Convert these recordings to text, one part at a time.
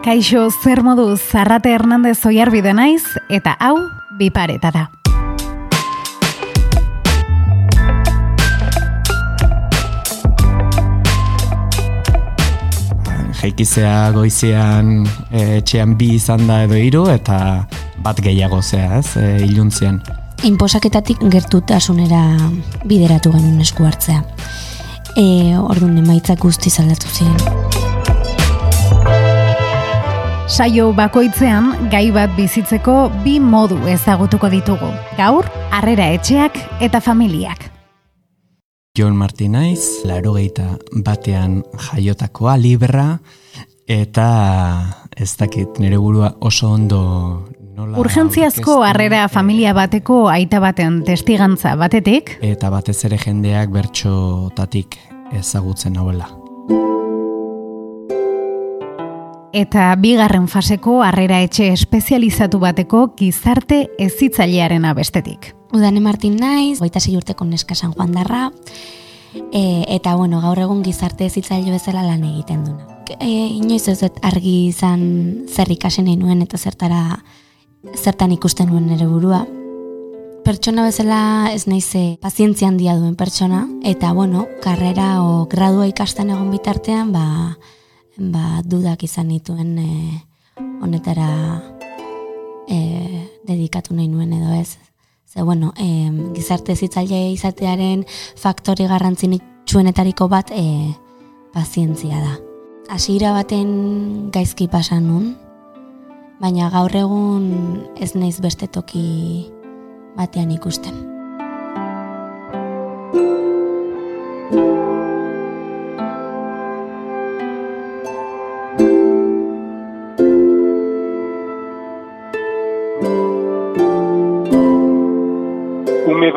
Kaixo zer modu Zarrate Hernandez Oiarbide naiz eta hau bipareta da. Jaikizea goizean e, etxean bi izan da edo hiru eta bat gehiago zea, ez, e, iluntzean. Inposaketatik gertutasunera bideratu genuen esku hartzea. E, orduan emaitzak guztiz aldatu ziren. Saio bakoitzean gai bat bizitzeko bi modu ezagutuko ditugu. Gaur, harrera etxeak eta familiak. Jon Martinaiz, laro batean jaiotakoa, libra, eta ez dakit nire burua oso ondo nola... Urgentziazko harrera familia bateko aita baten testigantza batetik. Eta batez ere jendeak bertxotatik ezagutzen hauela eta bigarren faseko harrera etxe espezializatu bateko gizarte ezitzailearen abestetik. Udane Martin naiz, goita urteko neska San Juan darra, e, eta bueno, gaur egun gizarte ezitzaile bezala lan egiten duna. E, inoiz ez dut argi izan zer ikasen nuen eta zertara zertan ikusten nuen nere burua. Pertsona bezala ez naize pazientzia handia duen pertsona, eta bueno, karrera o gradua ikasten egon bitartean, ba, ba, dudak izan nituen e, honetara e, dedikatu nahi nuen edo ez. Ze, bueno, e, gizarte zitzaile izatearen faktori garrantzitsuenetariko bat e, pazientzia da. Hasiera baten gaizki pasan nun, baina gaur egun ez naiz beste toki batean ikusten.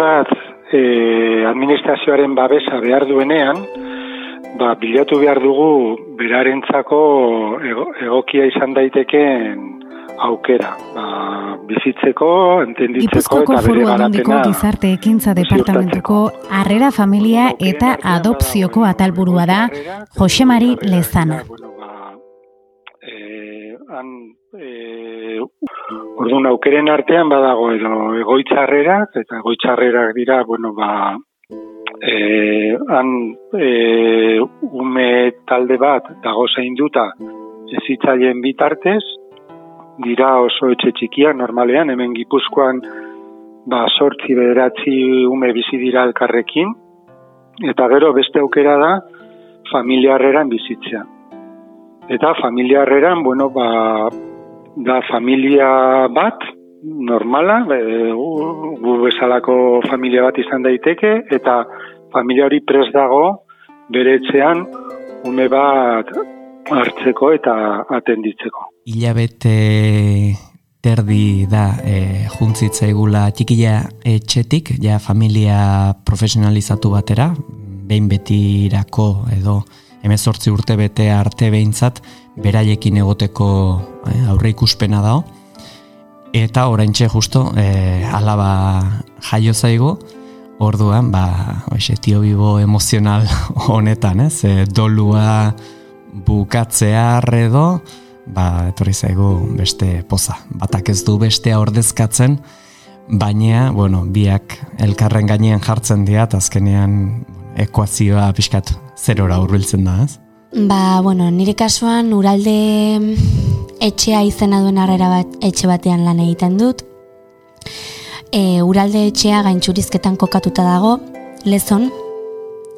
Bat e, administrazioaren babesa behar duenean, ba, bilatu behar dugu berarentzako egokia izan daiteken aukera. Ba, bizitzeko, entenditzeko eta bere garapena. gizarte ekintza departamentuko harrera familia eta adopzioko atalburua da Josemari Lezana. Ba, e, han, e, Orduan aukeren artean badago edo egoitzarrerak eta egoitzarrerak dira, bueno, ba eh han e, ume talde bat dago zainduta ezitzaileen bitartez dira oso etxe txikia normalean hemen Gipuzkoan ba 8 bederatzi ume bizi dira elkarrekin eta gero beste aukera da familiarreran bizitzea. Eta familiarreran, bueno, ba, da familia bat, normala, gu bezalako familia bat izan daiteke, eta familia hori pres dago bere etxean ume bat hartzeko eta atenditzeko. Ilabete terdi da e, juntzitzaigula txikila etxetik, ja familia profesionalizatu batera, behin betirako edo emezortzi urte bete arte behintzat, beraiekin egoteko eh, aurre ikuspena dago. Eta oraintxe justo eh, alaba jaio zaigo, orduan, ba, oixe, tio bibo emozional honetan, ez? E, dolua bukatzea arredo, ba, etorri zaigu beste poza. Batak ez du bestea ordezkatzen, baina, bueno, biak elkarren gainean jartzen dira, azkenean ekuazioa pixkat zerora urbiltzen da, ez? Ba, bueno, nire kasuan uralde etxea izena duen harrera bat etxe batean lan egiten dut. E, uralde etxea gaintxurizketan kokatuta dago, lezon,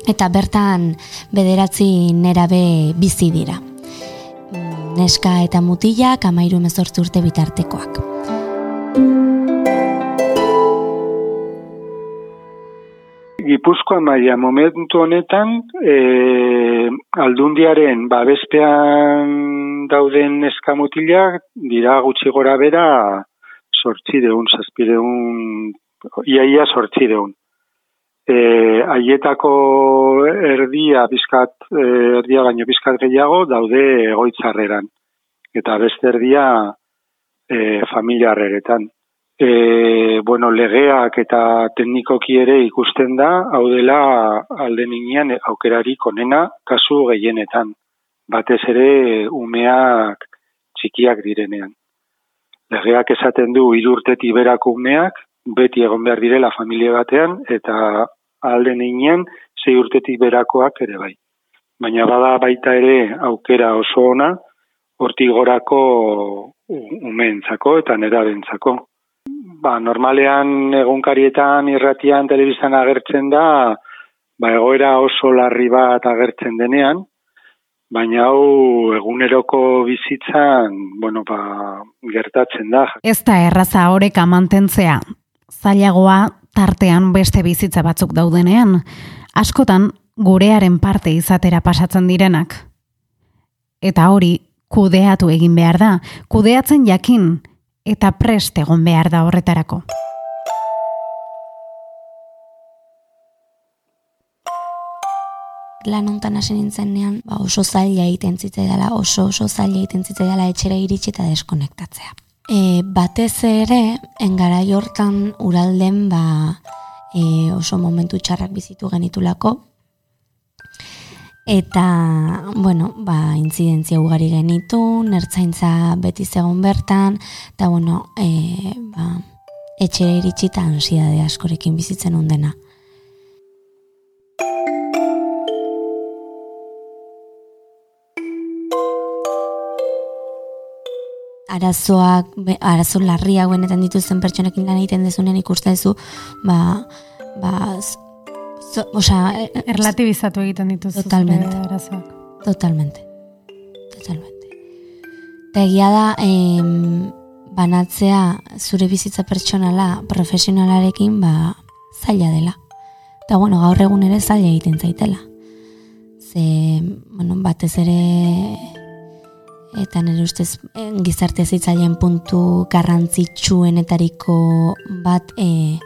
eta bertan bederatzi nerabe bizi dira. Neska eta mutilak amairu mezortzu urte bitartekoak. Gipuzkoa maila momentu honetan e, aldundiaren babespean dauden eskamutilak dira gutxi gora bera sortzi deun, zazpideun, iaia sortzi deun. E, aietako erdia, bizkat, e, erdia baino bizkat gehiago daude egoitzarreran. Eta beste erdia e, familiarreretan e, bueno, legeak eta teknikoki ere ikusten da, hau dela alde ninean aukerarik onena kasu gehienetan. Batez ere umeak txikiak direnean. Legeak esaten du irurtetik berako umeak, beti egon behar direla familia batean, eta alde ninen, zei urtetik berakoak ere bai. Baina bada baita ere aukera oso ona, hortik gorako umeentzako eta nerabentzako. Ba, normalean egunkarietan irratian telebizan agertzen da, ba, egoera oso larri bat agertzen denean, baina hau eguneroko bizitzan, bueno, ba, gertatzen da. Ez da erraza horeka mantentzea, zailagoa tartean beste bizitza batzuk daudenean, askotan gurearen parte izatera pasatzen direnak. Eta hori, kudeatu egin behar da, kudeatzen jakin, eta prest egon behar da horretarako. lan hontan hasi nintzenean, ba oso zaila egiten dela, oso oso zaila egiten dela etxera iritsi eta deskonektatzea. E, batez ere, engara hortan uralden ba, e, oso momentu txarrak bizitu genitulako, eta, bueno, ba, intzidentzia ugari genitu, nertzaintza beti zegoen bertan, eta, bueno, e, ba, etxera iritsi eta ansiade askorekin bizitzen undena. arazoak, arazo larriak benetan dituzten pertsonekin lan egiten dezunen ikusten duzu, ba, ba, so, osa, e, e, erlatibizatu egiten dituzu totalmente, arazoak. Totalmente. Totalmente. Eta egia da, em, banatzea zure bizitza pertsonala profesionalarekin, ba, zaila dela. Eta, bueno, gaur egun ere zaila egiten zaitela. Ze, bueno, batez ere eta nire ustez eh, gizarte zitzaileen puntu garrantzitsuenetariko bat e,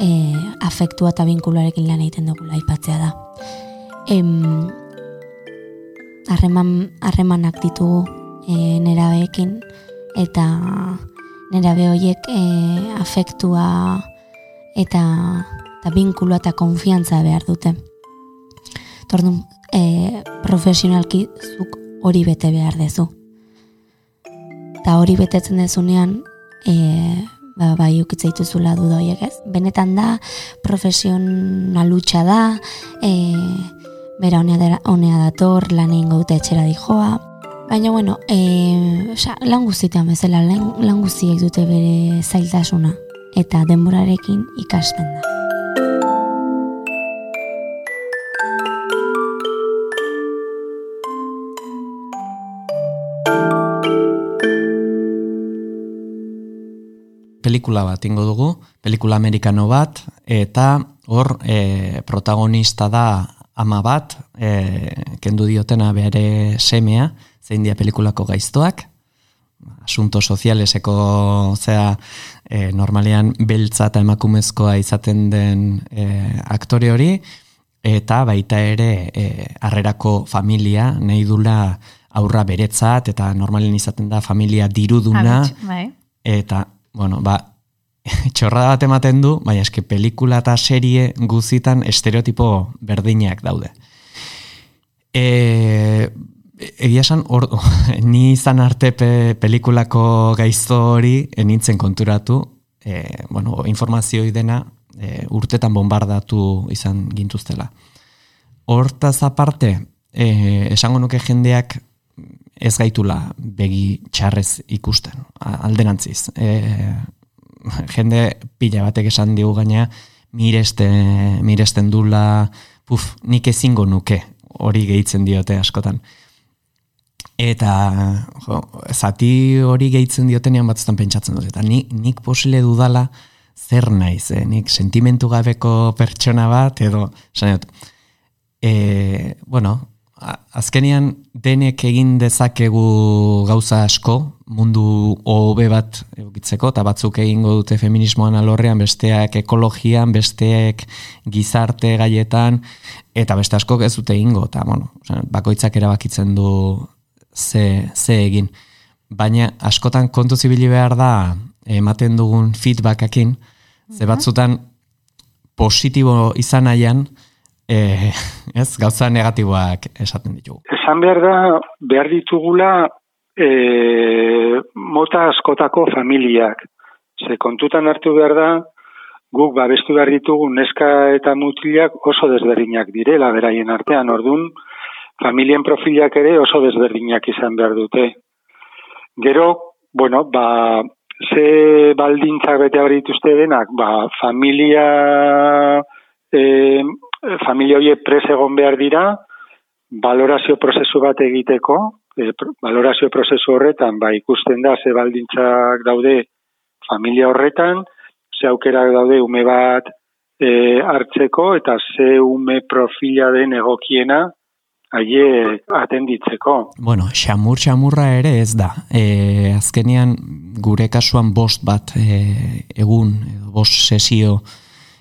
e, afektua eta binkularekin lan egiten dugu aipatzea da. Em, harreman, harremanak ditugu e, nerabeekin eta nerabe horiek e, afektua eta eta binkulua eta konfiantza behar dute. Tordun, e, profesionalki zuk hori bete behar dezu. Eta hori betetzen dezunean, e, ba, bai ukitza dituzula duda horiek ez. Benetan da, profesionalutxa da, e, bera honea, honea dator, lan egin gaute etxera dijoa. Baina, bueno, e, oza, lan guztietan bezala, lan, lan guztiek dute bere zailtasuna. Eta denborarekin ikasten da. Pelikula bat ingo dugu, pelikula amerikano bat, eta hor e, protagonista da ama bat, e, kendu diotena bere semea, zein dia pelikulako gaiztoak, asunto sozialeseko, zea, e, normalean beltza eta emakumezkoa izaten den e, aktore hori, eta baita ere e, arrerako familia, nahi dula aurra beretzat, eta normalen izaten da familia diruduna, bai. eta bueno, ba, txorra bat ematen du, baina eske pelikula eta serie guzitan estereotipo berdinak daude. E, egia esan, or, ni izan arte pe, pelikulako gaizto hori enintzen konturatu, e, bueno, informazioi dena e, urtetan bombardatu izan gintuztela. Hortaz aparte, e, esango nuke jendeak ez gaitula begi txarrez ikusten, alderantziz. E, jende pila batek esan digu gaina, mireste, miresten dula, puf, nik ezingo nuke, hori gehitzen diote askotan. Eta jo, zati hori gehitzen diotenean batzutan pentsatzen dut. Eta nik, nik posile dudala zer naiz, eh? nik sentimentu gabeko pertsona bat, edo, dut, e, bueno, azkenian denek egin dezakegu gauza asko, mundu hobe bat egitzeko, eta batzuk egingo dute feminismoan alorrean, besteak ekologian, besteak gizarte gaietan, eta beste asko ez dute egingo, eta bueno, bakoitzak erabakitzen du ze, ze egin. Baina askotan kontu zibili behar da ematen dugun feedbackakin, ze mhm. batzutan positibo izan nahian, e, ez, gauza negatiboak esaten ditugu. Esan behar da, behar ditugula e, mota askotako familiak. Ze kontutan hartu behar da, guk babestu behar ditugu neska eta mutilak oso desberdinak direla beraien artean, ordun familien profilak ere oso desberdinak izan behar dute. Gero, bueno, ba, ze baldintzak bete hori dituzte denak, ba, familia, e, familia horiek pres egon behar dira, valorazio prozesu bat egiteko, e, valorazio prozesu horretan, ba, ikusten da, ze baldintzak daude familia horretan, ze aukerak daude ume bat e, hartzeko, eta ze ume profila den egokiena, aie atenditzeko. Bueno, xamur xamurra ere ez da. E, azkenean gure kasuan bost bat e, egun, edo bost sesio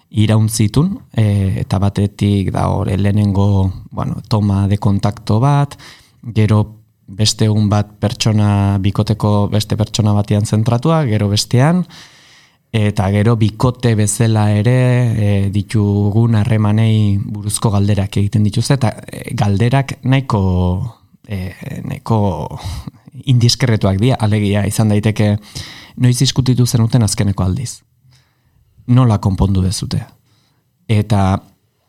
irauntzitun, e, eta batetik da hor lehenengo bueno, toma de kontakto bat, gero beste egun bat pertsona, bikoteko beste pertsona batian zentratua, gero bestean, eta gero bikote bezala ere e, ditugun harremanei buruzko galderak egiten dituzte, eta e, galderak nahiko, e, nahiko indiskerretuak dira, alegia izan daiteke noiz diskutitu zenuten azkeneko aldiz. Nola konpondu dezute. Eta,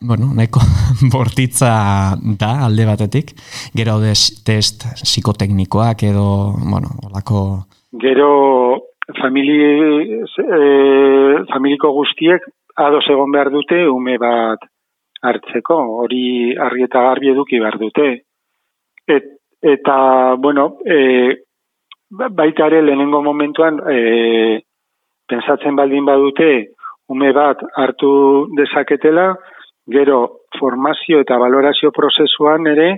bueno, nahiko bortitza da alde batetik, gero test psikoteknikoak edo, bueno, olako... Gero famili, e, familiko guztiek ados egon behar dute ume bat hartzeko, hori argi eta garbi eduki behar dute. Et, eta, bueno, e, baita ere lehenengo momentuan e, pensatzen baldin badute ume bat hartu dezaketela, gero formazio eta valorazio prozesuan ere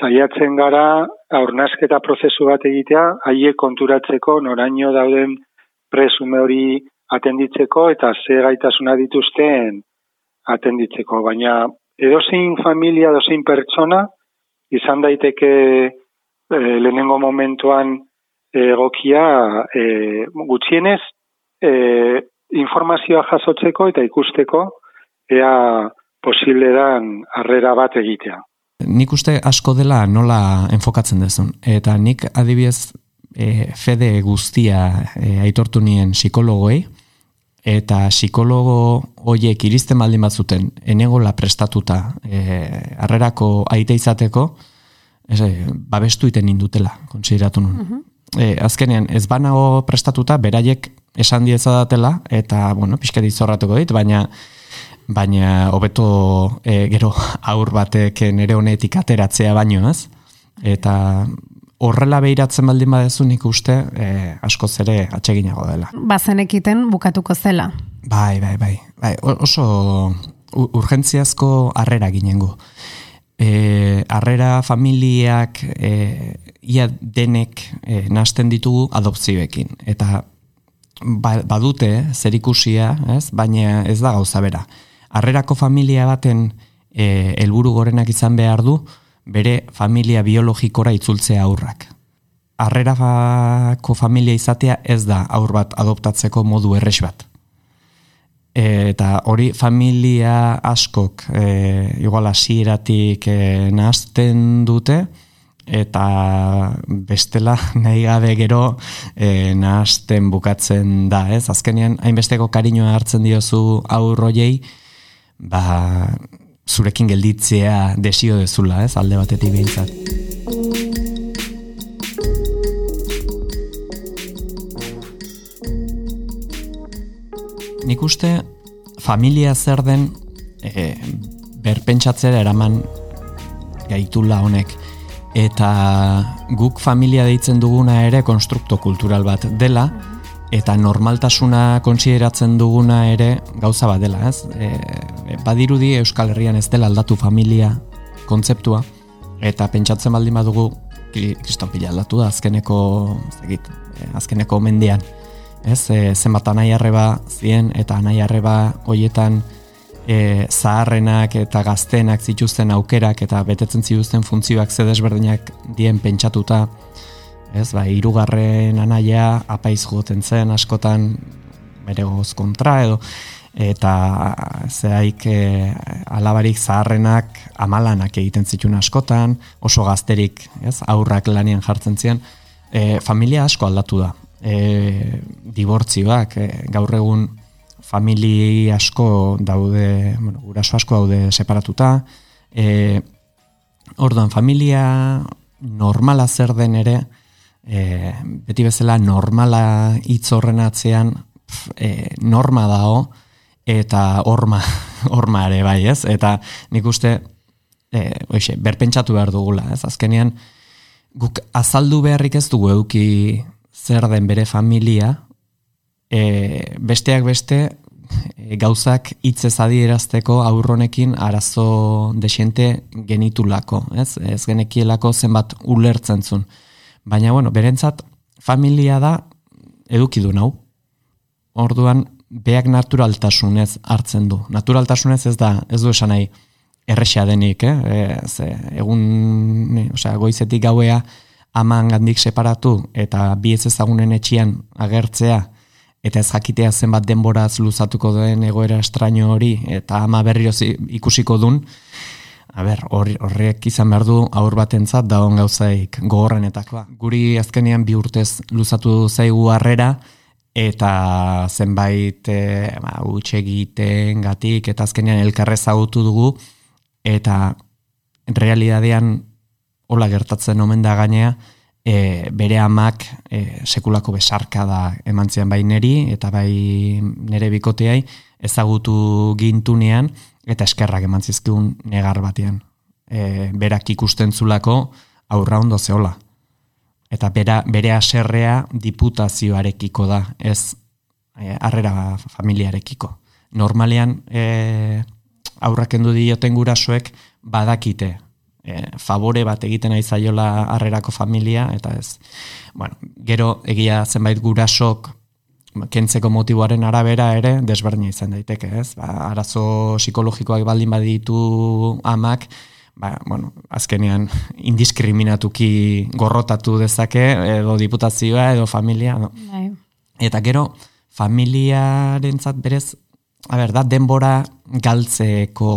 saiatzen gara aurnasketa prozesu bat egitea, haie konturatzeko noraino dauden presume hori atenditzeko eta ze gaitasuna dituzten atenditzeko. Baina edozein familia, edozein pertsona, izan daiteke e, lehenengo momentuan egokia e, gutxienez e, informazioa jasotzeko eta ikusteko ea posible dan harrera bat egitea nik uste asko dela nola enfokatzen dezun. Eta nik adibidez e, fede guztia e, aitortu nien psikologoei, eta psikologo hoiek iristen baldin bat zuten, enegola prestatuta e, arrerako aite izateko, ez, e, babestu iten indutela, konsideratu nun. Uh azkenean, ez banago prestatuta, beraiek esan dieza datela, eta, bueno, pixka dizorratuko dit, baina baina hobeto e, gero aur batek nere honetik ateratzea baino, ez? Eta horrela behiratzen baldin badezu nik uste e, asko zere atseginago dela. Bazen ekiten bukatuko zela. Bai, bai, bai. bai oso urgentziazko harrera ginengo. E, harrera familiak e, ia denek e, nasten ditugu adopzioekin. Eta badute zerikusia, ez? baina ez da gauza bera harrerako familia baten e, helburu gorenak izan behar du, bere familia biologikora itzultzea aurrak. Harrerako familia izatea ez da aur bat adoptatzeko modu erres bat. E, eta hori familia askok e, igual hasieratik e, nazten dute, eta bestela nahi gabe gero e, nahazten bukatzen da, ez? Azkenean, hainbesteko kariñoa hartzen diozu aurroiei, ba, zurekin gelditzea desio dezula, ez, alde batetik behintzat. Nik uste familia zer den e, berpentsatzera eraman gaitula honek eta guk familia deitzen duguna ere konstrukto kultural bat dela, eta normaltasuna kontsideratzen duguna ere gauza bat dela, ez? E, e, badirudi Euskal Herrian ez dela aldatu familia kontzeptua eta pentsatzen baldin badugu kriston pila aldatu da azkeneko zegit, e, azkeneko mendean ez, e, zenbat anai arreba zien eta anai arreba hoietan e, zaharrenak eta gaztenak zituzten aukerak eta betetzen zituzten funtzioak zedesberdinak dien pentsatuta ez, bai, irugarren anaia apaiz joten zen askotan bere goz kontra edo, eta zehaik e, alabarik zaharrenak amalanak egiten zituen askotan, oso gazterik, ez, aurrak lanian jartzen ziren, e, familia asko aldatu da. E, dibortzioak, e, gaur egun famili asko daude, bueno, guraso asko daude separatuta, e, orduan familia normala zer den ere, e, beti bezala normala hitz horren atzean e, norma dao eta horma, horma ere bai ez, eta nik uste e, oixe, berpentsatu behar dugula, ez? Azkenean guk azaldu beharrik ez dugu euki zer den bere familia, e, besteak beste e, gauzak hitz adierazteko aurronekin arazo desente genitulako, ez? Ez genekielako zenbat ulertzen zun. Baina, bueno, berentzat familia da eduki du nau. Orduan, beak naturaltasunez hartzen du. Naturaltasunez ez da, ez du esan nahi, erresa denik, eh? E, ze, egun, osea, goizetik gauea aman gandik separatu eta bi ez ezagunen etxian agertzea eta ez jakitea zenbat denboraz luzatuko duen egoera estraño hori eta ama berri ikusiko dun, a ber, horrek izan behar du aur batentzat da on gauzaik gogorrenetakoa. Guri azkenean bi urtez luzatu zaigu harrera, eta zenbait e, ba, egiten gatik, eta azkenean elkarrez agutu dugu, eta realidadean hola gertatzen omen da gainea, e, bere amak e, sekulako besarka da eman zian bai neri, eta bai nere bikoteai, ezagutu gintunean, eta eskerrak eman zizkigun negar batean. E, berak ikusten zulako aurra ondo zehola. Eta bera, bere aserrea diputazioarekiko da, ez e, arrera familiarekiko. Normalean, e, aurrak endu dioten gurasoek badakite e, favore bat egiten aizaiola harrerako familia eta ez bueno, gero egia zenbait gurasok kentzeko motiboaren arabera ere desberdina izan daiteke, ez? Ba, arazo psikologikoak baldin baditu amak, ba, bueno, azkenean indiskriminatuki gorrotatu dezake edo diputazioa edo familia. No? Bai. Eta gero familiarentzat berez a ber, da denbora galtzeko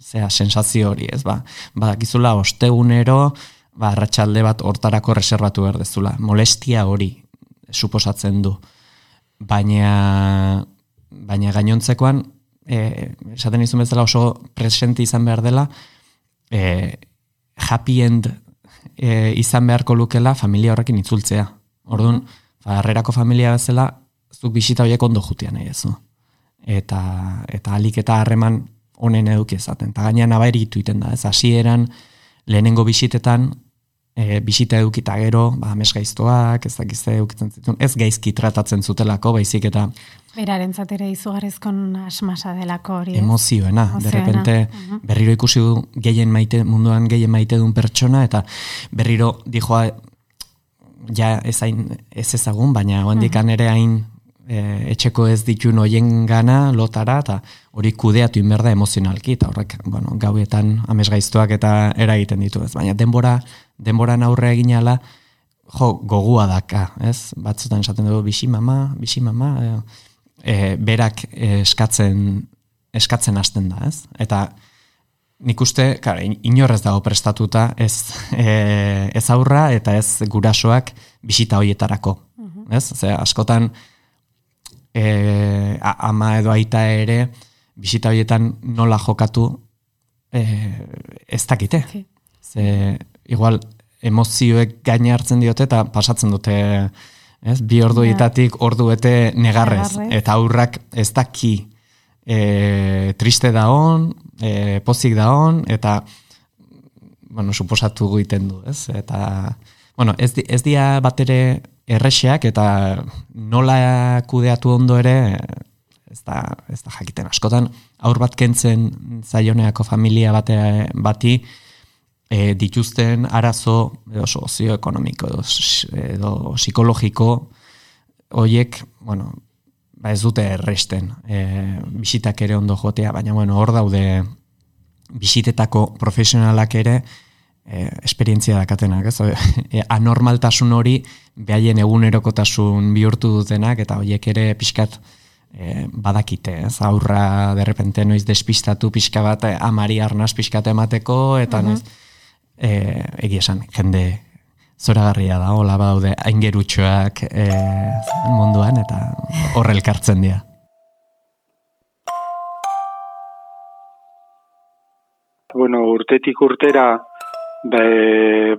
zea, sensazio hori, ez, ba, badakizula ostegunero, ba, ratxalde bat hortarako reservatu behar dezula, molestia hori suposatzen du, baina, baina gainontzekoan, e, esaten izun bezala oso presente izan behar dela, e, happy end e, izan beharko lukela familia horrekin itzultzea. Orduan, harrerako familia bezala, zuk bisita horiek ondo jutia nahi ez eta eta alik eta harreman honen eduki ezaten. Ta gainean nabaritu iten da, ez? Hasieran lehenengo bisitetan e, bisita edukita gero, ba mesgaiztoak, ez dakiz edukitzen zituen, ez gaizki tratatzen zutelako, baizik eta beraren zatera izugarrizkon asmasa delako hori. Emozioena, de repente berriro ikusi du gehien maite munduan gehien maite duen pertsona eta berriro dijoa ja ez ez ezagun, baina handikan ere hain e, etxeko ez ditu noien gana lotara eta hori kudeatu inberda emozionalki eta horrek bueno, gauetan amesgaiztoak eta eragiten ditu ez. Baina denbora, denbora aurre egin ala, jo, gogua daka, ez? Batzutan esaten dugu, bixi mama, bixi mama, e, berak eskatzen eskatzen hasten da, ez? Eta nik uste, kar, inorrez dago prestatuta, ez, e, ez aurra eta ez gurasoak bisita hoietarako, mhm. ez? Ze, askotan, e, ama edo aita ere bisita horietan nola jokatu e, ez dakite. Ze, igual, emozioek gaine hartzen diote eta pasatzen dute ez, bi ordu itatik ordu bete negarrez. Eta aurrak ez daki e, triste da hon, e, pozik da hon, eta bueno, suposatu guiten du, ez? Eta, bueno, ez, di, ez dia bat ere erreseak eta nola kudeatu ondo ere ez da, ez da jakiten askotan. Aur bat kentzen zaioneako familia bate, bati e, dituzten arazo edo sozioekonomiko edo, edo psikologiko hoiek, bueno, ba ez dute erresten. E, bisitak ere ondo jotea, baina bueno, hor daude bisitetako profesionalak ere e, esperientzia dakatenak, ez? E, anormaltasun hori behaien egunerokotasun bihurtu dutenak eta horiek ere pixkat e, badakite, ez? Aurra derrepente noiz despistatu pixka bat amari arnaz pixkat emateko eta uh -huh. noiz e, egia esan, jende zoragarria da, hola badaude aingerutxoak e, munduan eta horrelkartzen dira. Bueno, urtetik urtera ba,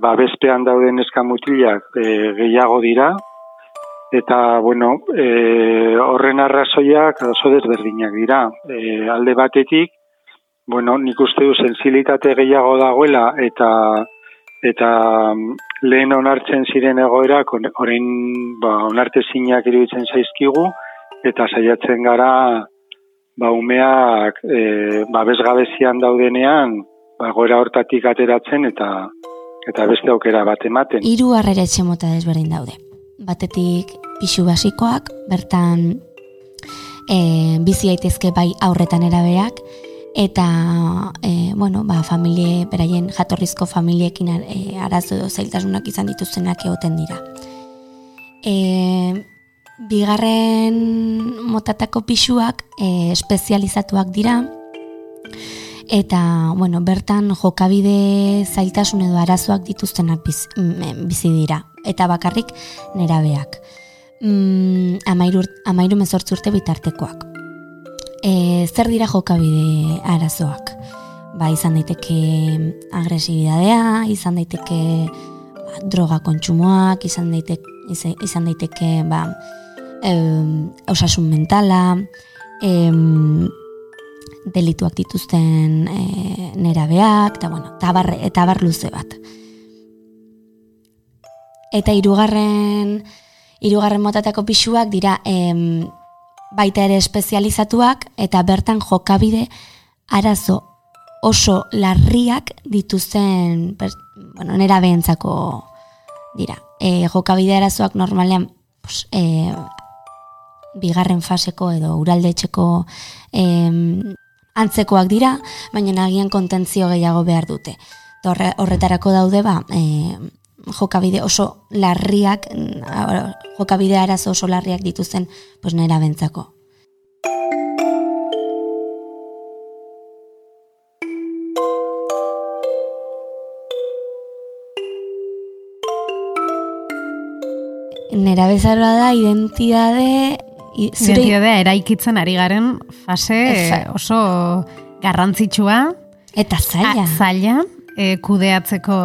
ba bezpean dauden eskamutilak e, gehiago dira, eta bueno, e, horren arrazoiak oso desberdinak dira. E, alde batetik, bueno, nik uste du sensibilitate gehiago dagoela eta eta mm, lehen onartzen ziren egoerak orain ba onarte zinak iruditzen zaizkigu eta saiatzen gara ba umeak e, ba bezgabezian daudenean ba goera hortatik ateratzen eta eta beste aukera bat ematen. Hiru harrera etxe mota desberdin daude. Batetik pisu basikoak, bertan e, bizi daitezke bai aurretan erabeak, eta e, bueno, ba, familie, beraien jatorrizko familiekin e, arazo edo zailtasunak izan dituztenak egoten dira. E, bigarren motatako pisuak e, espezializatuak dira, eta bueno, bertan jokabide zailtasun edo arazoak dituztenak biz, mm, bizi dira, eta bakarrik nerabeak. Mm, amairu, amairu mezortzurte bitartekoak e, zer dira jokabide arazoak? Ba, izan daiteke agresibidadea, izan daiteke ba, droga kontsumoak, izan daiteke, izan daiteke ba, e, osasun mentala, e, delituak dituzten e, nerabeak, eta bueno, tabar, eta bar luze bat. Eta hirugarren hirugarren motatako pisuak dira em, baita ere espezializatuak eta bertan jokabide arazo oso larriak dituzten bueno, nera behentzako dira. E, jokabide arazoak normalean pues, e, bigarren faseko edo uraldetxeko e, antzekoak dira, baina nagian kontentzio gehiago behar dute. horretarako daude ba, e, jokabide oso larriak, jokabide arazo oso larriak dituzten pues, nera bentzako. Nera bezaroa da identidade... Zure... Identidadea eraikitzen ari garen fase oso garrantzitsua. Eta zaila. zaila, e, kudeatzeko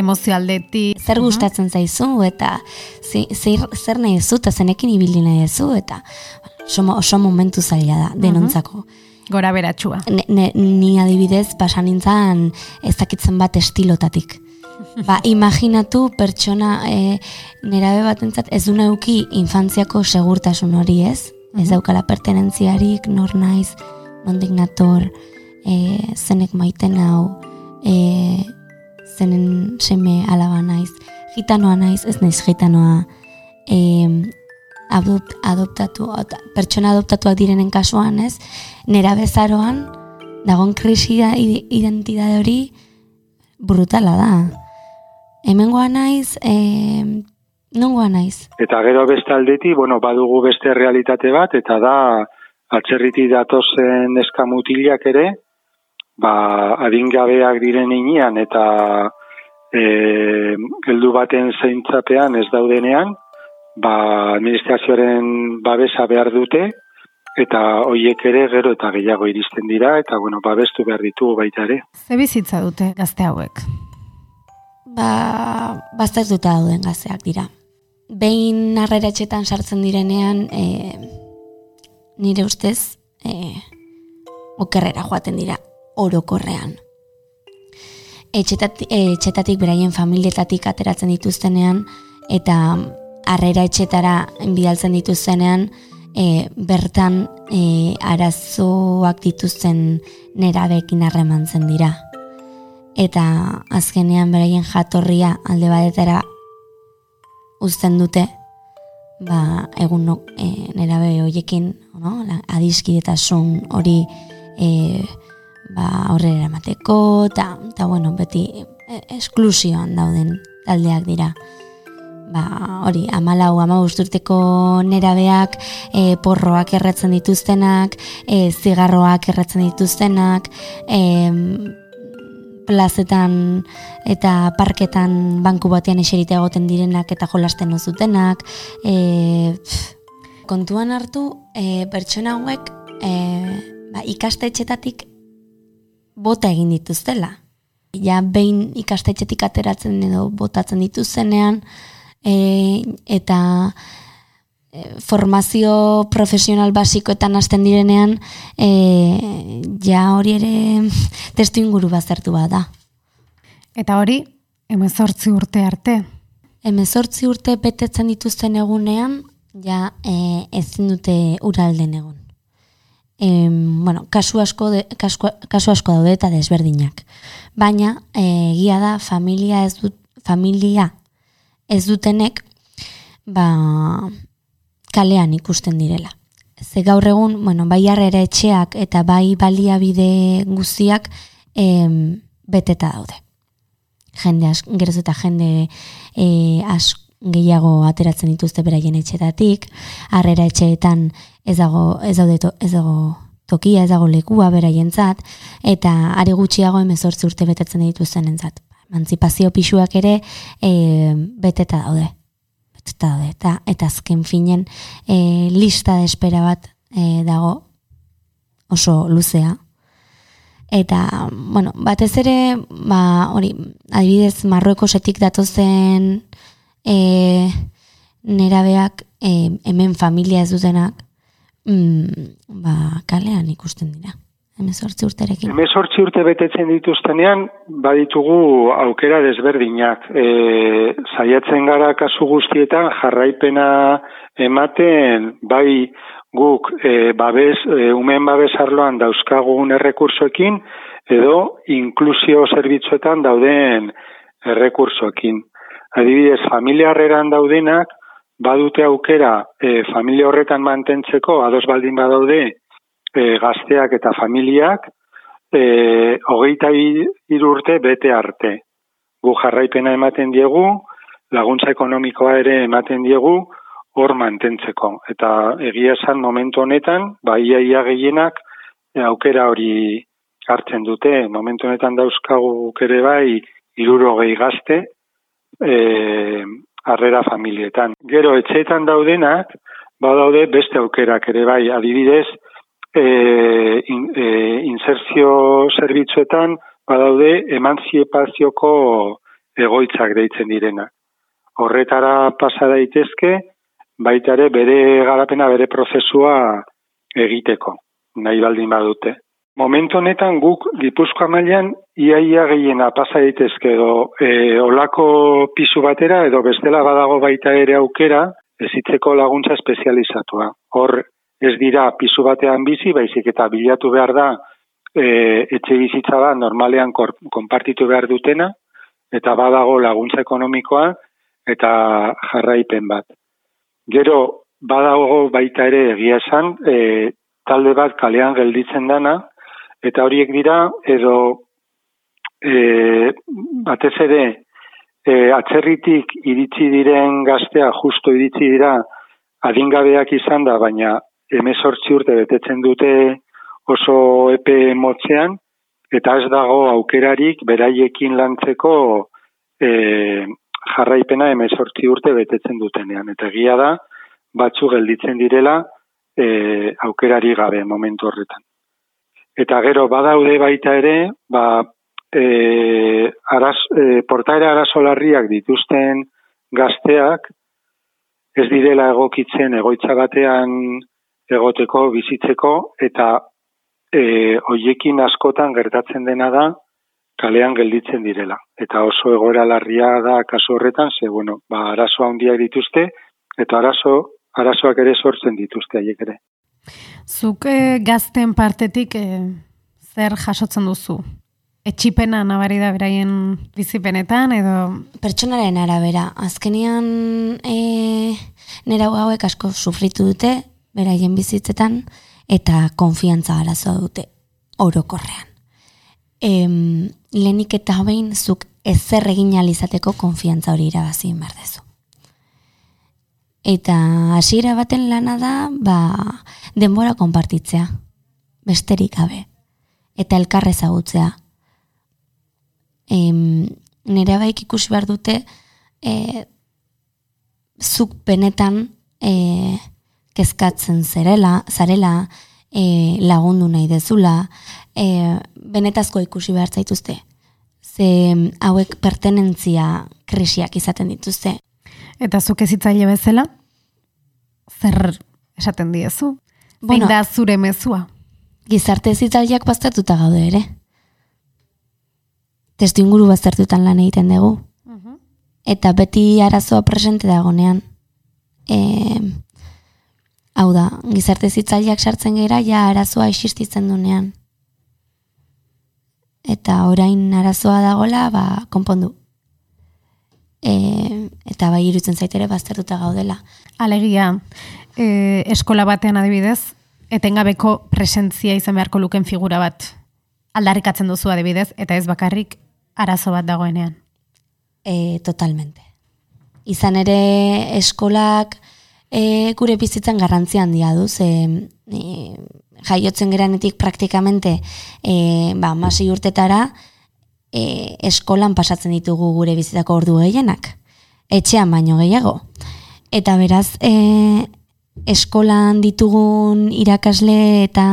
emozioaldetik. Zer gustatzen zaizu eta zer, zer nahi zu eta zenekin ibili nahi zu eta oso, oso momentu zaila da denontzako. Gora beratxua. ni adibidez pasan nintzen ezakitzen bat estilotatik. Ba, imaginatu pertsona e, nerabe bat entzat, ez du neuki infantziako segurtasun hori ez? Ez daukala pertenentziarik, nor naiz, nondik nator, e, zenek maiten hau, e, zenen seme alaba naiz, gitanoa naiz, ez naiz gitanoa e, adopt, adoptatu, pertsona adoptatuak direnen kasuan, ez, nera bezaroan, dagon krisi da identidade hori brutala da. Hemengoa naiz, e, nongoa naiz. Eta gero beste aldeti, bueno, badugu beste realitate bat, eta da, atzerriti datozen eskamutilak ere, ba, adingabeak diren inian eta e, heldu baten zeintzapean ez daudenean, ba, administrazioaren babesa behar dute, eta hoiek ere gero eta gehiago iristen dira, eta bueno, babestu behar ditugu baita ere. Ze bizitza dute gazte hauek? Ba, bastaz duta dauden gazteak dira. Behin arreratxetan sartzen direnean, e, nire ustez, e, okerrera joaten dira orokorrean. Etxetatik, etxetatik beraien familietatik ateratzen dituztenean eta harrera etxetara bidaltzen dituztenean e, bertan e, arazoak dituzten nerabekin harremantzen dira. Eta azkenean beraien jatorria alde badetara uzten dute ba, egun e, nerabe hoiekin no? adiskidetasun hori e, ba, aurrera eramateko, eta, eta bueno, beti e, esklusioan dauden taldeak dira. Ba, hori, amalau, ama usturteko nerabeak, e, porroak erretzen dituztenak, e, zigarroak erretzen dituztenak, e, plazetan eta parketan banku batean eserite egoten direnak eta jolasten zutenak. E, kontuan hartu, e, pertsona hauek e, ba, ikastetxetatik bota egin dituztela. Ja, behin ikastetxetik ateratzen edo botatzen dituztenean, e, eta formazio profesional basikoetan hasten direnean, e, ja hori ere testu inguru bazertu bada. Eta hori, emezortzi urte arte? Emezortzi urte betetzen dituzten egunean, ja e, ezin dute uralden egun. E, bueno, kasu asko, de, kasu, kasu asko daude eta desberdinak. Baina, egia da, familia ez dut, familia ez dutenek, ba, kalean ikusten direla. Ze gaur egun, bueno, bai harrera etxeak eta bai baliabide guztiak em, beteta daude. Jende, as, geroz eta jende e, as, gehiago ateratzen dituzte beraien etxetatik, harrera etxeetan ez dago, ez daude to, ez dago tokia, ez dago lekua beraientzat, eta are gutxiago emezortzi urte betetzen dituzten entzat. Emantzipazio pixuak ere e, beteta daude eta eta eta azken finen e, lista de espera bat e, dago oso luzea. Eta bueno batez ere ba hori adibidez Marruekosetik datozen e, nerabeak e, hemen familia ez dutenak mm, ba kalean ikusten dira Hemezortzi urterekin. Hemezortzi urte betetzen dituztenean, baditugu aukera desberdinak. E, zaiatzen gara kasu guztietan jarraipena ematen, bai guk e, babes, e, umen babes arloan dauzkagun errekursoekin, edo inklusio zerbitzuetan dauden errekursoekin. Adibidez, familia harreran daudenak, badute aukera e, familia horretan mantentzeko, ados baldin badaude, e, gazteak eta familiak e, hogeita irurte bete arte. Gu jarraipena ematen diegu, laguntza ekonomikoa ere ematen diegu, hor mantentzeko. Eta egia esan momentu honetan, bai ia gehienak e, aukera hori hartzen dute. Momentu honetan dauzkagu ere bai iruro gehi gazte e, arrera familietan. Gero, etxeetan daudenak, badaude beste aukerak ere bai, adibidez, e, in, e, inserzio zerbitzuetan badaude emantziepazioko egoitzak deitzen direna. Horretara pasa daitezke, baita ere bere garapena, bere prozesua egiteko, nahi baldin badute. Momentu honetan guk Gipuzkoa mailan iaia gehiena pasa daitezke edo e, olako pisu batera edo bestela badago baita ere aukera ezitzeko laguntza espezializatua. Hor ez dira pisu batean bizi, baizik eta bilatu behar da e, etxe bizitza da normalean konpartitu behar dutena, eta badago laguntza ekonomikoa eta jarraipen bat. Gero, badago baita ere egia esan, e, talde bat kalean gelditzen dana, eta horiek dira, edo e, batez ere, e, atzerritik iritsi diren gaztea, justo iritsi dira, adingabeak izan da, baina emezortzi urte betetzen dute oso epe motzean, eta ez dago aukerarik beraiekin lantzeko e, jarraipena emezortzi urte betetzen dutenean. Eta egia da, batzu gelditzen direla e, aukerari gabe momentu horretan. Eta gero, badaude baita ere, ba, e, araz, e, portaera arazolarriak dituzten gazteak, ez direla egokitzen egoitza batean egoteko, bizitzeko, eta e, hoiekin askotan gertatzen dena da, kalean gelditzen direla. Eta oso egoera larria da kasu horretan, ze, bueno, ba, arazoa handiak dituzte, eta arazo, arazoak ere sortzen dituzte haiek ere. Zuk e, gazten partetik e, zer jasotzen duzu? Etxipena nabari da beraien bizipenetan edo... Pertsonaren arabera. Azkenian e, nera hauek asko sufritu dute, beraien bizitzetan eta konfiantza arazoa dute orokorrean. Em, lehenik eta behin zuk ezer egin alizateko konfiantza hori irabazi dezu. Eta hasiera baten lana da, ba, denbora konpartitzea, besterik gabe, eta elkarre zagutzea. em, nire baik ikusi behar dute e, zuk benetan e, kezkatzen zerela, zarela, e, lagundu nahi dezula, e, benetazko ikusi behar zaituzte. Ze hauek pertenentzia krisiak izaten dituzte. Eta zuk ezitzaile bezala, zer esaten diezu? Bueno, Zein da zure mezua? Gizarte zitzaileak baztertuta gaude ere. Testu inguru baztertutan lan egiten dugu. Eta beti arazoa presente dagonean. E, hau da, gizarte zitzaileak sartzen gera, ja arazoa existitzen dunean. Eta orain arazoa dagola, ba, konpondu. E, eta bai irutzen zaitere baztertuta gaudela. Alegia, e, eskola batean adibidez, etengabeko presentzia izan beharko luken figura bat aldarrikatzen duzu adibidez, eta ez bakarrik arazo bat dagoenean. E, totalmente. Izan ere eskolak e, gure bizitzan garrantzia handia du, ze e, jaiotzen geranetik praktikamente e, ba, masi urtetara e, eskolan pasatzen ditugu gure bizitzako ordu gehienak. Etxean baino gehiago. Eta beraz, e, eskolan ditugun irakasle eta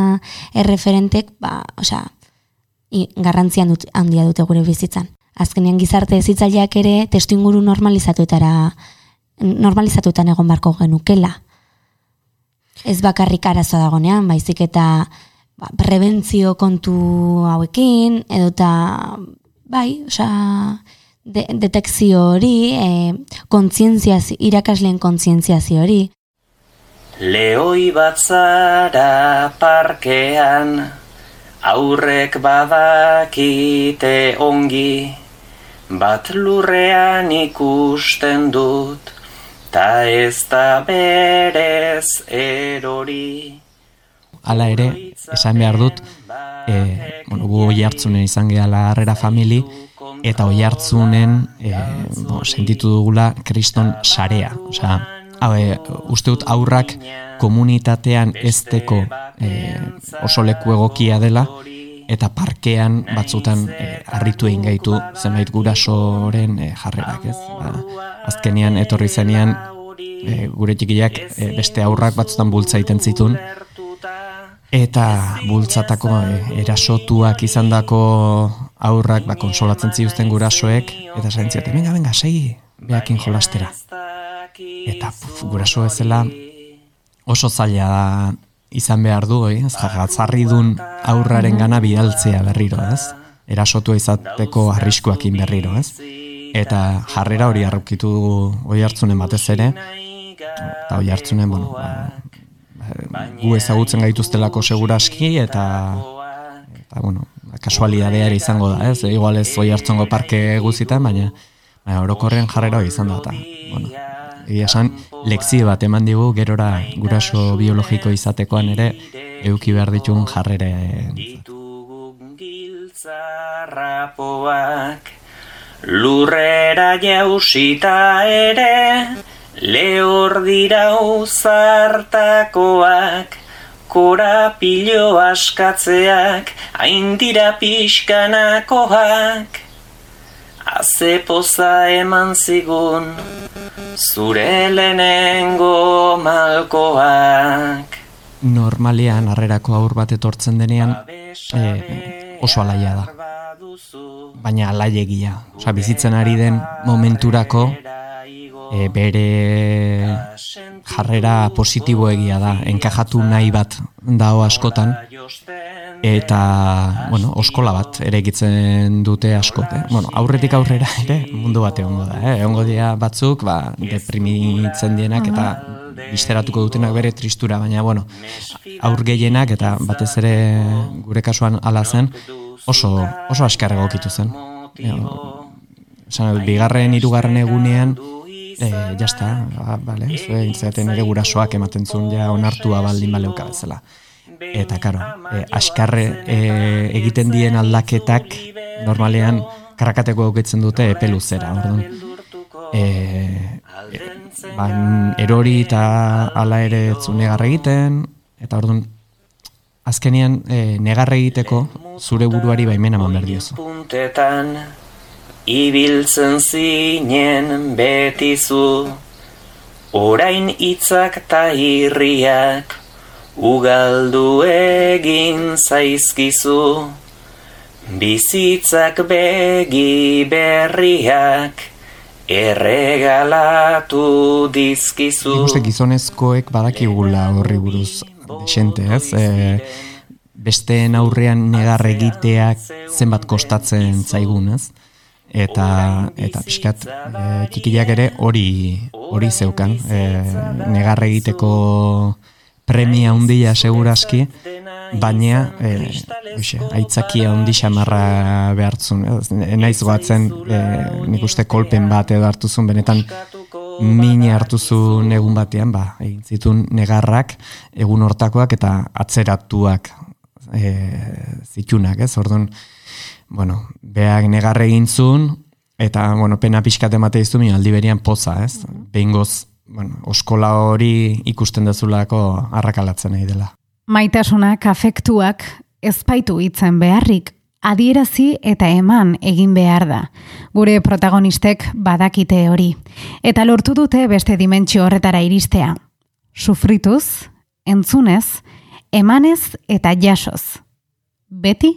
erreferentek, ba, osea, i- garrantzia dut, handia dute gure bizitzan. Azkenean gizarte ezitzaileak ere testu inguru normalizatuetara normalizatuetan egon barko genukela. Ez bakarrik arazoa dagonean, baizik eta ba, prebentzio kontu hauekin, edota bai, osea, de, detekzio hori, e, kontzientziazio, irakasleen kontzientziazio hori, Lehoi bat zara parkean, aurrek badakite ongi, bat lurrean ikusten dut, ta ez da berez erori. Hala ere, esan behar dut, e, bueno, gu oi hartzunen izan gehala harrera famili, eta oi hartzunen e, bo, sentitu dugula kriston sarea. Osea, hau, e, uste dut aurrak komunitatean ezteko e, oso leku egokia dela, eta parkean batzutan e, harritu egin gaitu zenbait gurasoren e, jarrerak, ez? Ba, azkenian etorri zenean e, gure txikiak e, beste aurrak batzutan bultza egiten zitun, eta bultzatako e, erasotuak izandako aurrak ba, konsolatzen zituzten gurasoek, eta esan zioten, venga, venga, segi, behakin jolastera. Eta puf, guraso ezela oso zaila da izan behar du, jagatzarri dun aurraren gana bidaltzea berriro, ez? Erasotua izateko arriskuakin berriro, ez? Eta jarrera hori arrukitu dugu oi hartzunen batez ere, eta oi hartzunen, bueno, ba, ba, gu ezagutzen gaituztelako seguraski, eta, eta bueno, kasualidadea ere izango da, ez? Igual ez oi hartzungo parke guzitan, baina, baina orokorrean jarrera hori izan da, eta, bueno, egia esan, lekzio bat eman digu gerora guraso biologiko izatekoan ere euki behar ditun jarrere. Ditugun giltzarrapoak Lurrera jausita ere Lehor dira uzartakoak Korapilo askatzeak Hain dira pixkanakoak Haze poza eman zigun Zure lehenengo malkoak normalean harrerako aur bat etortzen denean e, oso alaia da. Baina alaiegia. Osa, bizitzen ari den momenturako e, bere jarrera positibo egia da. Enkajatu nahi bat dao askotan. Eta, bueno, oskola bat ere egitzen dute askok. Eh? Bueno, aurretik aurrera ere mundu bat egongo da. Eh? Egongo dira batzuk, ba, deprimitzen dienak eta bizteratuko dutenak bere tristura, baina, bueno, aur gehienak eta batez ere gure kasuan ala zen, oso, oso askar egokitu zen. E, esan, bigarren, hirugarren egunean, e, jazta, ba, bale, zue, intzaten ere gurasoak ematen zuen ja onartua baldin baleuka bezala. Eta, karo, e, askarre e, egiten dien aldaketak normalean karakateko auketzen dute epe luzera, orduan. E, e, ba, erori eta hala ere etzu negarre egiten, eta orduan, azkenian e, negarre egiteko zure buruari baimena eman behar diozu. Puntetan ibiltzen zinen betizu, orain hitzak ta irriak, ugaldu egin zaizkizu, bizitzak begi berriak, erregalatu dizkizu. Nik uste gizonezkoek badakigula horri buruz desente, ez? E, besteen aurrean negar egiteak zenbat kostatzen zaigun, ez? Eta eta pixkat e, txikiak ere hori hori zeukan, e, negar egiteko premia handia segurazki, baina e, oxe, aitzakia handi xamarra behartzun. Naiz goatzen e, nik uste kolpen bat edo hartuzun benetan mini hartuzun egun batean, ba, egin zitun negarrak, egun hortakoak eta atzeratuak e, zitunak, ez? Orduan, bueno, beak negarre egin zuen, eta, bueno, pena pixkat emate iztu, aldi berian poza, ez? Behingoz, bueno, oskola hori ikusten dezulako arrakalatzen nahi dela. Maitasunak, afektuak, ezpaitu hitzen beharrik, adierazi eta eman egin behar da. Gure protagonistek badakite hori. Eta lortu dute beste dimentsio horretara iristea. Sufrituz, entzunez, emanez eta jasoz. Beti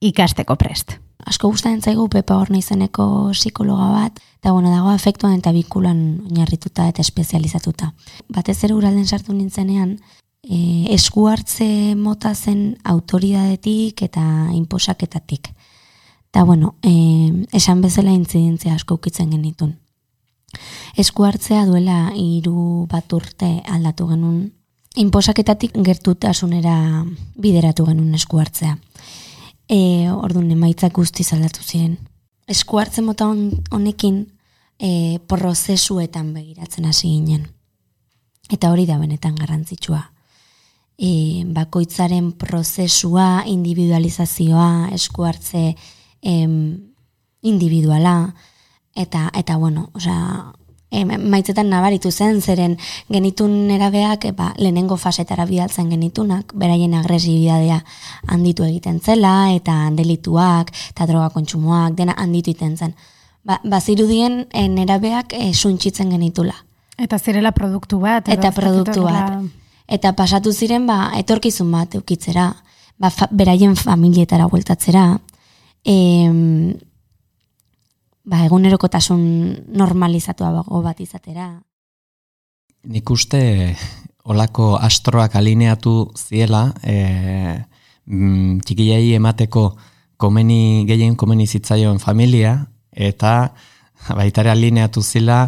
ikasteko prest. Asko gustatzen zaigu Pepa Horna izeneko psikologa bat, eta bueno, dago afektuan eta bikulan oinarrituta eta espezializatuta. Batez ere uralden sartu nintzenean, e, esku hartze mota zen autoridadetik eta inposaketatik. Eta bueno, e, esan bezala intzidentzia asko ukitzen genitun. Esku hartzea duela hiru bat urte aldatu genuen, inposaketatik gertutasunera bideratu genuen esku hartzea. E, orduan emaitzak guztiz aldatu ziren. Esku hartze mota honekin e, prozesuetan begiratzen hasi ginen. Eta hori da benetan garrantzitsua e, bakoitzaren prozesua, individualizazioa, esku hartze em, individuala, eta, eta bueno, osea, maitzetan nabaritu zen, zeren genitun erabeak ba, lehenengo fasetara bidaltzen genitunak, beraien agresibidadea handitu egiten zela, eta delituak, eta droga kontsumoak, dena handitu egiten zen. Ba, bazirudien e, nerabeak e, suntxitzen genitula. Eta zirela produktu bat. Eta produktu bat eta pasatu ziren ba etorkizun bat eukitzera, ba fa, beraien familietara bueltatzera. Em, ba egunerokotasun normalizatua bago bat izatera. Nik uste olako astroak alineatu ziela, e, mm, txikiai emateko komeni gehien komeni zitzaion familia eta baitare alineatu zila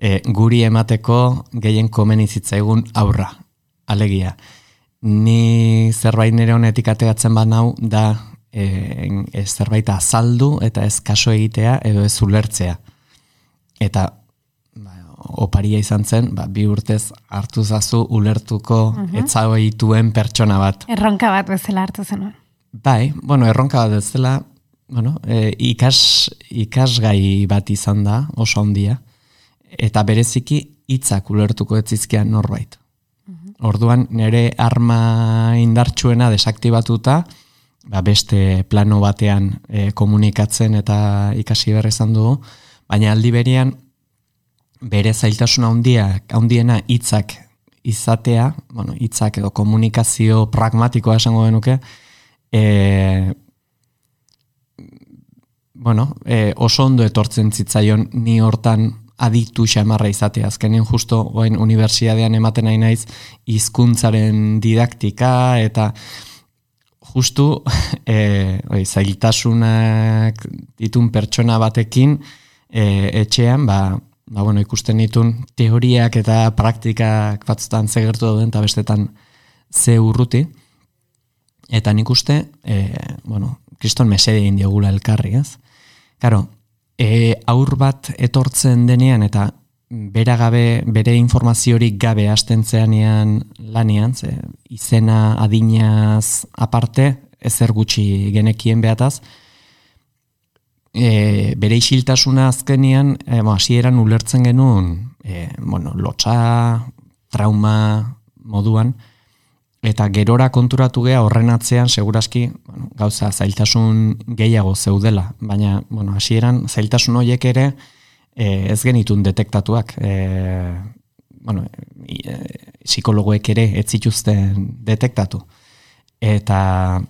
e, guri emateko gehien komeni zitzaigun aurra. Alegia, ni zerbait nire honetik ateatzen bat nau da e, e, zerbait azaldu eta ez kaso egitea edo ez ulertzea. Eta ba, oparia izan zen, ba, bi urtez hartu zazu ulertuko uh -huh. pertsona bat. Erronka bat bezala hartu zen. Bai, bueno, erronka bat bezala, bueno, e, ikas, ikasgai bat izan da, oso handia, eta bereziki hitzak ulertuko etzizkian norbait. Orduan nire arma indartsuena desaktibatuta, ba beste plano batean e, komunikatzen eta ikasi berrezan dugu, baina aldi berian bere zailtasuna handia, handiena hitzak izatea, bueno, hitzak edo komunikazio pragmatikoa esango denuke, e, bueno, e, oso ondo etortzen zitzaion ni hortan aditu xamarra izatea. Azkenean justo goen unibertsiadean ematen nahi naiz hizkuntzaren didaktika eta justu e, oi, zailtasunak ditun pertsona batekin e, etxean, ba, ba, bueno, ikusten ditun teoriak eta praktikak batzutan zegertu dauden eta bestetan ze urruti. Eta nik uste, e, bueno, kriston mesede indiogula elkarri, ez? Karo, e, aur bat etortzen denean eta bera gabe, bere informaziorik gabe hasten zeanean lanean, ze, izena adinaz aparte, ezer gutxi genekien behataz, e, bere isiltasuna azkenean, e, bo, hasieran ulertzen genuen, e, bueno, lotxa, trauma moduan, eta gerora konturatu gea horren atzean seguraski bueno, gauza zailtasun gehiago zeudela, baina bueno, hasieran zailtasun horiek ere e, ez genitun detektatuak. E, bueno, e, psikologoek ere ez zituzten detektatu. Eta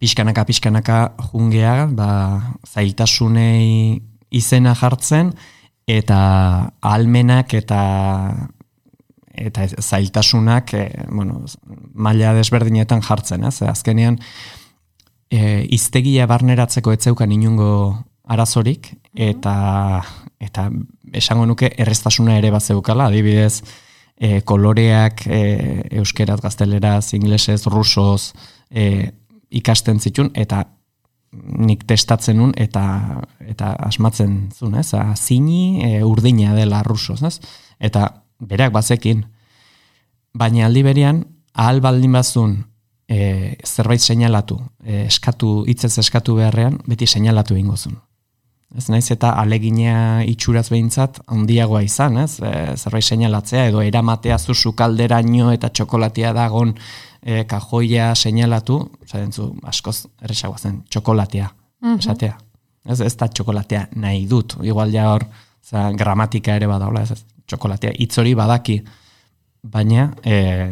pixkanaka pixkanaka jungea, ba, zailtasunei izena jartzen eta almenak eta eta zailtasunak e, bueno, maila desberdinetan jartzen, ez? Azkenean e, iztegia barneratzeko etzeukan inungo arazorik eta eta esango nuke errestasuna ere bat zeukala, adibidez e, koloreak e, euskeraz, gazteleraz, inglesez, rusoz e, ikasten zitun eta nik testatzen nun eta eta asmatzen zuen, ez? Zini e, urdina dela rusoz, ez? Eta berak bazekin. Baina aldi berian, ahal baldin bazun e, zerbait seinalatu, e, eskatu, hitzez eskatu beharrean, beti seinalatu egingo zuen. Ez naiz eta alegina itxuraz behintzat handiagoa izan, ez? E, zerbait seinalatzea edo eramatea zu kalderaino eta txokolatia dagon e, kajoia seinalatu, zaren zu, askoz erresagoa zen, txokolatea, mhm. esatea. Ez, ez da txokolatea nahi dut, igual ja hor, za, gramatika ere badaula, ez, ez txokolatea itzori badaki, baina, e,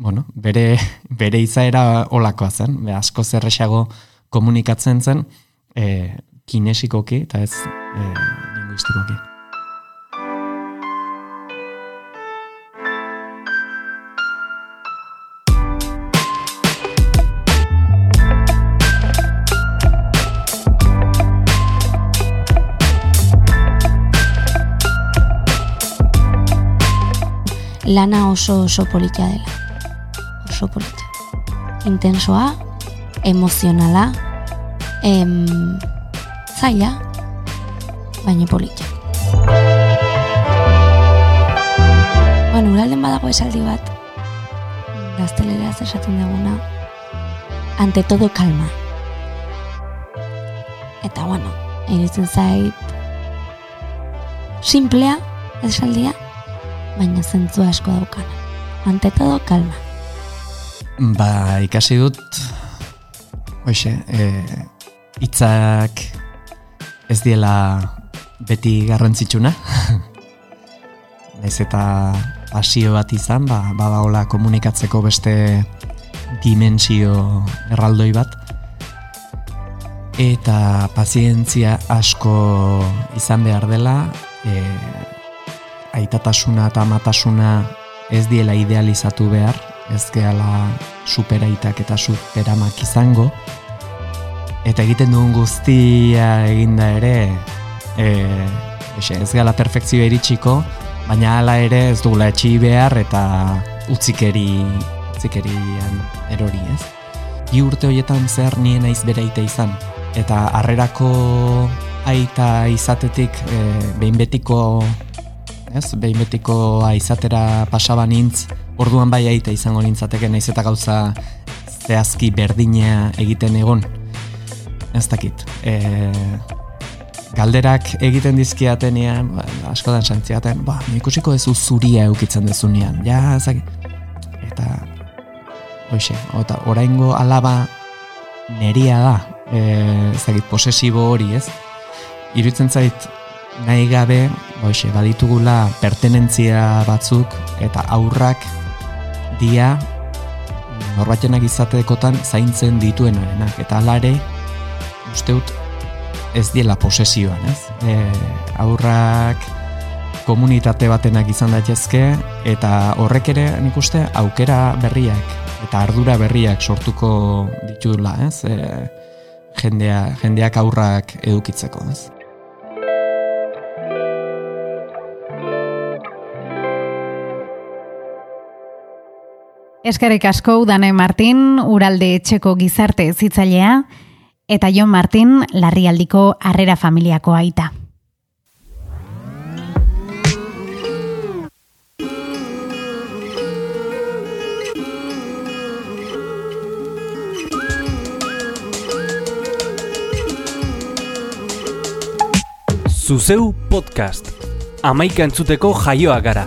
bueno, bere, bere izaera olakoa zen, be, asko zerrexago komunikatzen zen, e, kinesikoki eta ez e, linguistikoki. lana oso oso politia dela. Oso politia. Intensoa, emozionala, em, zaila, baina politia. Bueno, uralden badago esaldi bat, gaztelera esaten duguna, ante todo calma. Eta bueno, iritzen zait, simplea, esaldia, baina zentzu asko daukana. Ante todo, kalma. Ba, ikasi dut, hoxe, e, itzak ez diela beti garrantzitsuna. Naiz eta pasio bat izan, ba, badaola komunikatzeko beste dimensio erraldoi bat. Eta pazientzia asko izan behar dela, e, aitatasuna eta amatasuna ez diela idealizatu behar, ez gehala superaitak eta superamak izango, eta egiten duen guztia eginda ere, e, ez gehala perfekzioa iritsiko, baina hala ere ez dugula etxi behar eta utzikeri, utzikerian erori ez. Bi urte horietan zer nien aiz bere izan, eta harrerako aita izatetik e, behin betiko ez? Behin betikoa izatera pasaba nintz, orduan bai aita izango nintzateke naiz eta gauza zehazki berdina egiten egon. Ez dakit. E, galderak egiten dizkiatenean, ba, askotan santziaten, ba, ikusiko ez zuria eukitzen dezunean. Ja, ezak, eta, hoxe, eta oraingo alaba neria da, e, ez dakit, posesibo hori, ez? Irutzen zait, nahi gabe, hoxe, baditugula pertenentzia batzuk eta aurrak dia norbatenak izatekotan zaintzen dituenarenak eta alare usteut ez diela posesioan, ez? E, aurrak komunitate batenak izan daitezke eta horrek ere nik uste aukera berriak eta ardura berriak sortuko ditudula, ez? E, jendea, jendeak aurrak edukitzeko, ez? Eskerrik asko Udane Martin, Uralde etxeko gizarte zitzailea, eta Jon Martin, Larrialdiko Harrera Familiako aita. Zuzeu podcast. Amaika entzuteko jaioa gara.